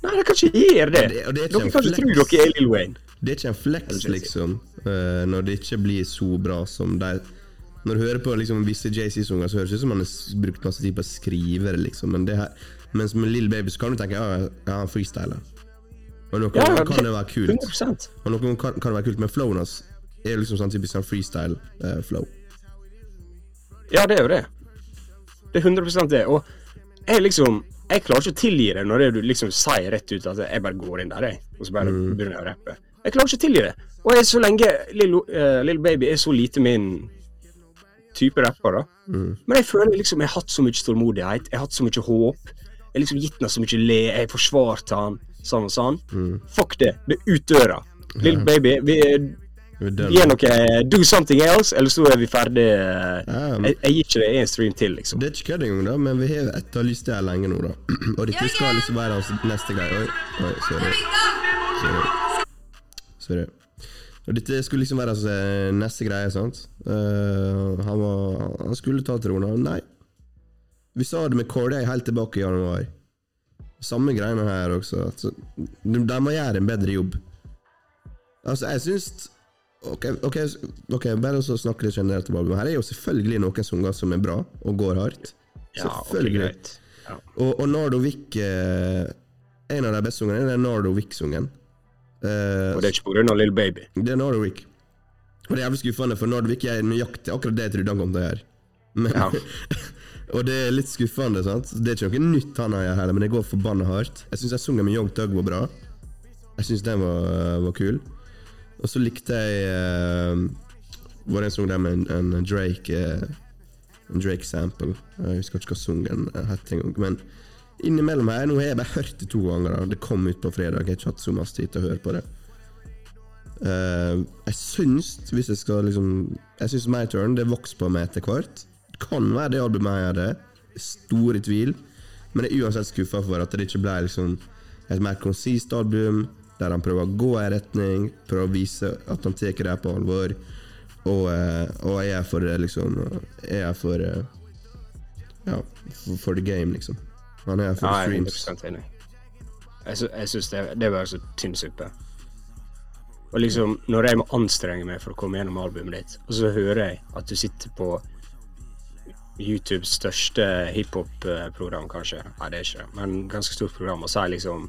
Nei, de kan ikke gjøre det. Ja, det- det er Dere en kan ikke tro dere er Lil Wayne. Det er ikke en flex, liksom, uh, når det ikke blir så bra som de Når du hører på liksom, visse JC-sanger, så høres det ut som han har brukt masse tid på å skrive det, liksom. Men det her, mens med Lill Baby så kan du tenke ja, han freestyler. Og noen Ja, kan det- det være kult. 100 Og noen kan, kan det være kult, men flowen hans er liksom sånn typisk sånn freestyle-flow. Ja, det er jo det. Det er 100 det. Og jeg liksom Jeg klarer ikke å tilgi det når du liksom sier rett ut at jeg bare går inn der, jeg, og så bare begynner jeg å rappe. Jeg klarer ikke å tilgi det. Og jeg, så lenge Lil, uh, Baby er så lite min type rapper, da. Men jeg føler liksom jeg har hatt så mye tålmodighet, jeg har hatt så mye håp. Jeg har liksom gitt han så mye le, jeg har forsvart han, sånn og sånn. Fuck det. Det er ut døra. Lil Baby, vi er. Gi noe Do something else, eller så er vi ferdig. eh, Jeg, jeg gir ikke det en stream til, liksom. Det er ikke kødd engang, da, men vi har etterlyst det her lenge nå, da. Og dette skal liksom være hans neste greie. Oi, oi, sorry. Sorry. sorry. Og dette skulle liksom være hans altså, neste greie, sant. Uh, han, var, han skulle ta trona. Nei. Vi sa det med Corday helt tilbake i januar. Samme greiene her også. Altså, de, de må gjøre en bedre jobb. Altså, jeg syns Ok, ok, okay bare så snakke litt generelt om albumet. Her er jo selvfølgelig noen sanger som er bra og går hardt. Ja, Selvfølgelig. greit. Ja. Og, og Nardo Wick eh, En av de beste sangene er den Nardo Wick-sangen. Eh, Og det er ikke pga. Lill Baby. det er Nardo Wick. Og det er jævlig skuffende, for Nardo Wick er nøyaktig akkurat det jeg trodde han kom til å gjøre. Men, Ja. og det er litt skuffende, sant. Det er ikke noe nytt han har gjort heller, men det går forbanna hardt. Jeg syns sangen med Young Tug var bra. Jeg syns den var, var kul. Og så likte jeg uh, Var det en sang der med en, en Drake eh, En Drake-sample. Jeg husker ikke hva sangen het engang. Men innimellom her Nå har jeg bare hørt det to ganger. da Det kom ut på fredag. Jeg har ikke hatt så masse tid til å høre på det. Uh, jeg syns, hvis jeg skal liksom Jeg syns My Turn det vokser på meg etter hvert. Kan være det albumet jeg hadde. Stor tvil. Men jeg er uansett skuffa for at det ikke ble liksom et mer konsist album, der han prøver å gå i en retning, prøver å vise at han tar det på alvor. Og, eh, og jeg er for det, liksom Jeg er for eh, Ja, for, for the game, liksom. Han er for Ja, streams. Jeg, sy jeg syns det, det var så tynn suppe. Og liksom, når jeg må anstrenge meg for å komme gjennom albumet ditt, og så hører jeg at du sitter på YouTubes største hiphop-program, kanskje. Nei, det er ikke det, men ganske stort program, og sier liksom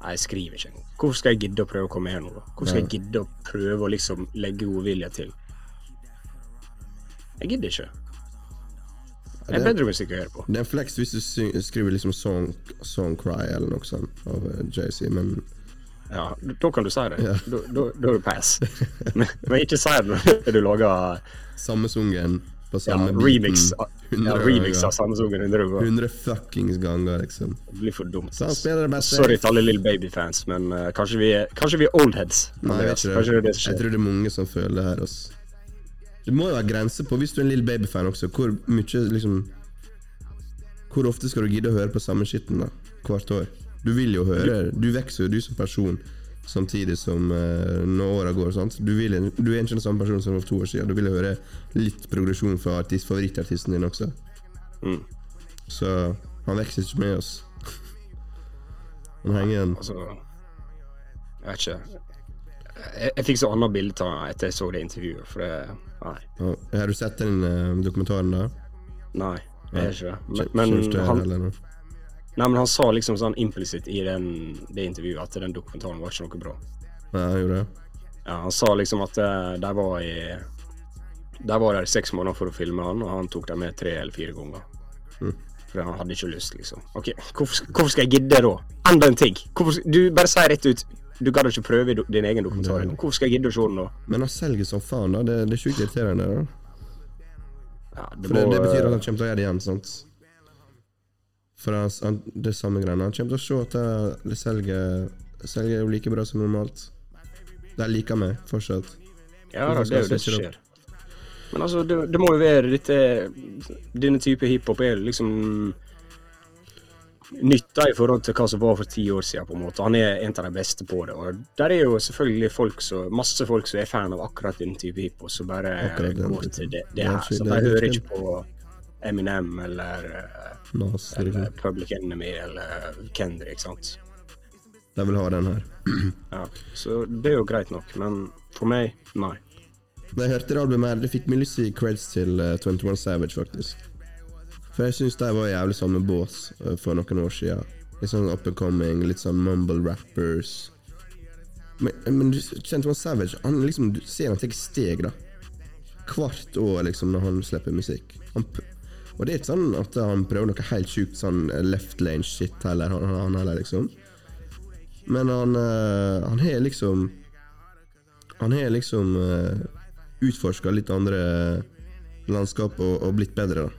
Nei, jeg skriver ikke. Hvorfor skal jeg gidde å prøve å komme her nå, da? Hvorfor skal jeg gidde å prøve å liksom legge godvilje til? Jeg gidder ikke. Det er bedre musikk å høre på. Det er en flex hvis du skriver liksom song, song Cry eller noe sånt av JC, Jay-Z, men Ja, da kan du si det. Da, da, da er du pass. men, men ikke si det når du lager samme sungen på ja, remix, biten. ja, remix av samme 100 ganger. 100 fuckings ganger, liksom. Det blir for dumt. Sorry til alle Little Baby-fans, men uh, kanskje, vi er, kanskje vi er old heads. Nei, jeg, vet ikke det det. jeg tror det er mange som føler det her. Også. Det må jo være grenser på, hvis du er en Little Baby-fan også, hvor mye liksom Hvor ofte skal du gidde å høre på samme skitten da, hvert år? Du vil jo høre Du vokser jo, du som person, samtidig som uh, når åra går. Sant? Du, vil, du er ikke den samme personen som for to år siden. Du vil høre litt progresjon fra artist, favorittartisten din også. Mm. Så han vokser ikke med oss. Han henger igjen. Altså Jeg vet ikke. Jeg, jeg fikk så annet bilde av etter jeg så det intervjuet, for det Nei. Ja, Har du sett den uh, dokumentaren, da? Nei, jeg har ikke det. Men, men, han? Nei, men han sa liksom sånn implisitt i den, det intervjuet at den dokumentaren var ikke noe bra. Nei, han gjorde det? Ja, han sa liksom at eh, de var i De var der i seks måneder for å filme han, og han tok dem med tre eller fire ganger. Mm. Fordi han hadde ikke lyst, liksom. Ok, hvorfor, hvorfor skal jeg gidde da? Enda en ting! Hvorfor, du bare sier rett ut Du gadd ikke prøve din egen dokumentar. Hvorfor skal jeg gidde å se den da? Men han selger som faen, da. Det, det er sjukt irriterende. da Ja, For det, det betyr at han kommer til å gjøre det igjen, sant? For han, han, det er samme greiene. Han kommer til å se at det, det selger Selger jo like bra som normalt. De liker meg fortsatt. Ja da, det er jo det som skjer. Men altså, det, det må jo være dette Denne type hiphop er liksom nytta i forhold til hva som var for ti år siden, på en måte. Han er en av de beste på det. Og der er jo selvfølgelig folk så, masse folk som er fan av akkurat den type hiphop, som bare går til det, det her. Så de er hører ikke på Eminem eller, eh, Nas, eller. Public Enemy eller Kendrick, sant. De vil ha den her. Ja. Så det er jo greit nok, men for meg, nei. Da jeg hørte det albumet her, det fikk meg lyst til creds til uh, 21 Savage, faktisk. For jeg syns de var jævlig samme bås uh, for noen år siden. Litt sånn up and coming, litt sånn mumble rappers. Men, men du- 21 Savage, han liksom, du ser han tar steg, da. Hvert år, liksom, når han slipper musikk. Han, og det er ikke sånn at han prøver noe helt sjukt sånn eh, left lane shit heller, han, han heller, liksom. Men han, eh, han har liksom Han har liksom uh, utforska litt andre landskap og, og blitt bedre, da.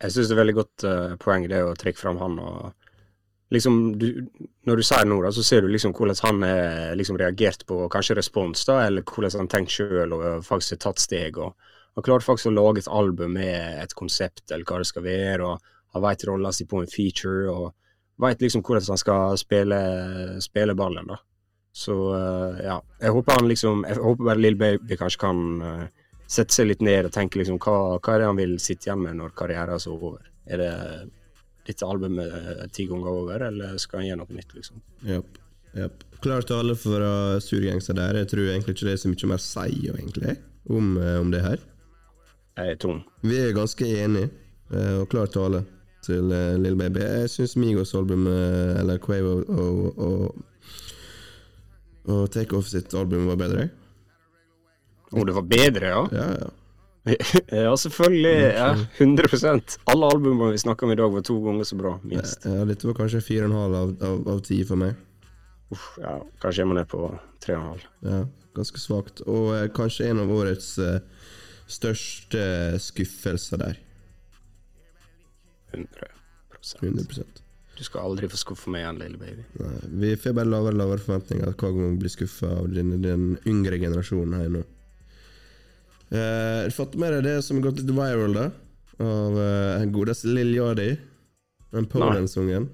Jeg syns det er veldig godt uh, poeng det å trekke fram han og liksom du, Når du sier noe, da, så ser du liksom hvordan han er liksom reagert på kanskje respons, da, eller hvordan han tenker sjøl og faktisk har tatt steg. og Han klarte faktisk å lage et album med et konsept eller hva det skal være, og han veit rolla si på en feature, og veit liksom hvordan han skal spille, spille ballen, da. Så eh, ja, jeg håper han liksom Jeg håper bare Lill Baby kanskje kan eh, sette seg litt ned og tenke liksom hva, hva er det han vil sitte igjen med når karrieren er så over? Er det dette albumet eh, ti ganger over, eller skal han gjøre noe nytt, liksom? Yep. Yep. Klar tale fra surgangster der. Jeg tror egentlig ikke det er så mye mer å si egentlig, om, om det her. Er tom. Vi er ganske enige, eh, og klar tale til uh, Lill Baby. Jeg syns Migos album, eh, eller Quavo og, og, og Takeoff sitt album var bedre. Om det var bedre, ja? Ja, ja. ja, selvfølgelig. Ja, 100% Alle albumene vi snakker om i dag, var to ganger så bra, minst. ja dette var kanskje fire og en halv av, av, av ti for meg. Uff, ja, kanskje jeg må ned på tre og en halv. Ja, ganske svakt. Og eh, kanskje en av årets eh, største skuffelser der. 100 100 Du skal aldri få skuffe meg igjen, lille baby. Nei, Vi får bare lavere og lavere forventninger hver gang vi blir skuffa av den, den yngre generasjonen her nå. Uh, du fått med deg det som har gått litt viral, da? Av uh, godeste Lill Yadi? Den Poland-sungen?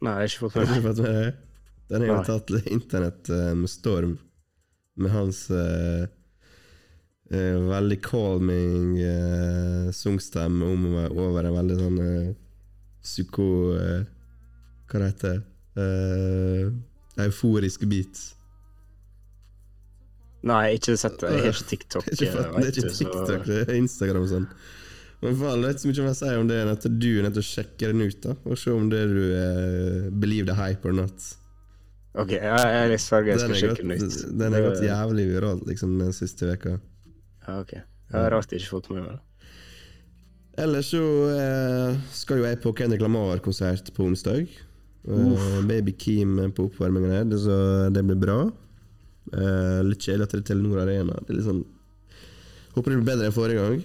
Nei, jeg har ikke fått med fått med deg? Den har jo tatt internett uh, med storm, med hans eh, eh, veldig calming uh, sangstemme om, over en veldig sånn uh, psyko... Uh, hva det heter uh, Euforisk beat. Nei, ikke sett det. Jeg har ikke TikTok. Det er ikke, eh, det TikTok, det er Instagram og sånn. Men faen, det er ikke så mye mer å si om det enn at du er nødt til å sjekke den ut, da. Og se om det du eh, believe the hype or not. OK, jeg, jeg, jeg sverger jeg skal sjekke den ut. den er gått jævlig viralt liksom, den siste veka. Ja, ok. Jeg har rart jeg ikke fått med meg det. Ellers så eh, skal jo jeg på Kendrick Lamar-konsert på onsdag. Uh, Baby Keem på oppvarmingen her, det- så det blir bra. Uh, litt kjedelig at det er Telenor Arena. Det er litt sånn Håper det blir bedre enn forrige gang.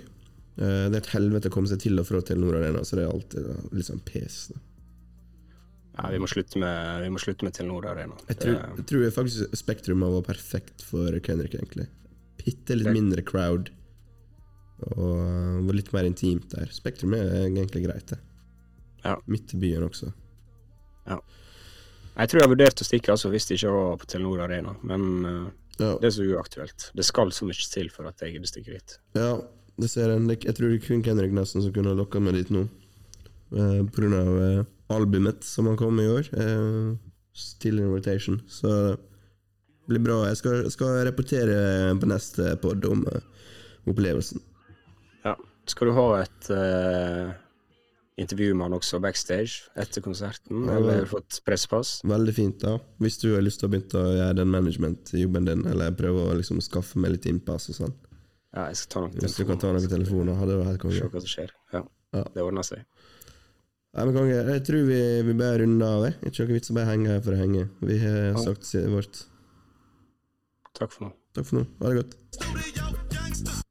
Uh, det er et helvete å komme seg til og fra Telenor Arena, så det er alltid da, litt sånn pes. Da. Ja, vi må slutte med, vi må slutte med Telenor Arena. Jeg tror, jeg tror faktisk Spektrum var perfekt for Kendrick, egentlig. Bitte litt mindre crowd. Og uh, var litt mer intimt der. Spektrum er egentlig greit, det. Ja. Midt i byen også. Ja. Jeg tror jeg vurderte å stikke altså, hvis det ikke var på Telenor Arena, men uh, Ja, det er så uaktuelt. Det skal så mye til for at jeg gidder stikke dit. ja det ser en. Jeg tror det er kun Henrik nesten som kunne ha lokka meg dit nå. Uh, av eh, albumet som han kom med i år. Uh, Still in rotation. Så blir bra. Jeg skal, skal rapportere på neste pod om uh, opplevelsen. Ja. Skal du ha et uh, intervju med han også backstage etter konserten, Ja. eller har du fått pressepass? Veldig fint, da. Hvis du har lyst til å begynne å gjøre den management-jobben din, eller prøve å liksom skaffe meg litt innpass og sånn. Ja, jeg skal ta noen Hvis du kan ta noen telefoner, hadde det vært helt Se hva som skjer. Ja, Ja. det ordner seg. Nei, men konge, jeg tror vi, vi bare runder av. Ikke noe vits å bare henge her for å henge. Vi har sagt vårt. Takk for nå. Takk for nå. Ha det godt.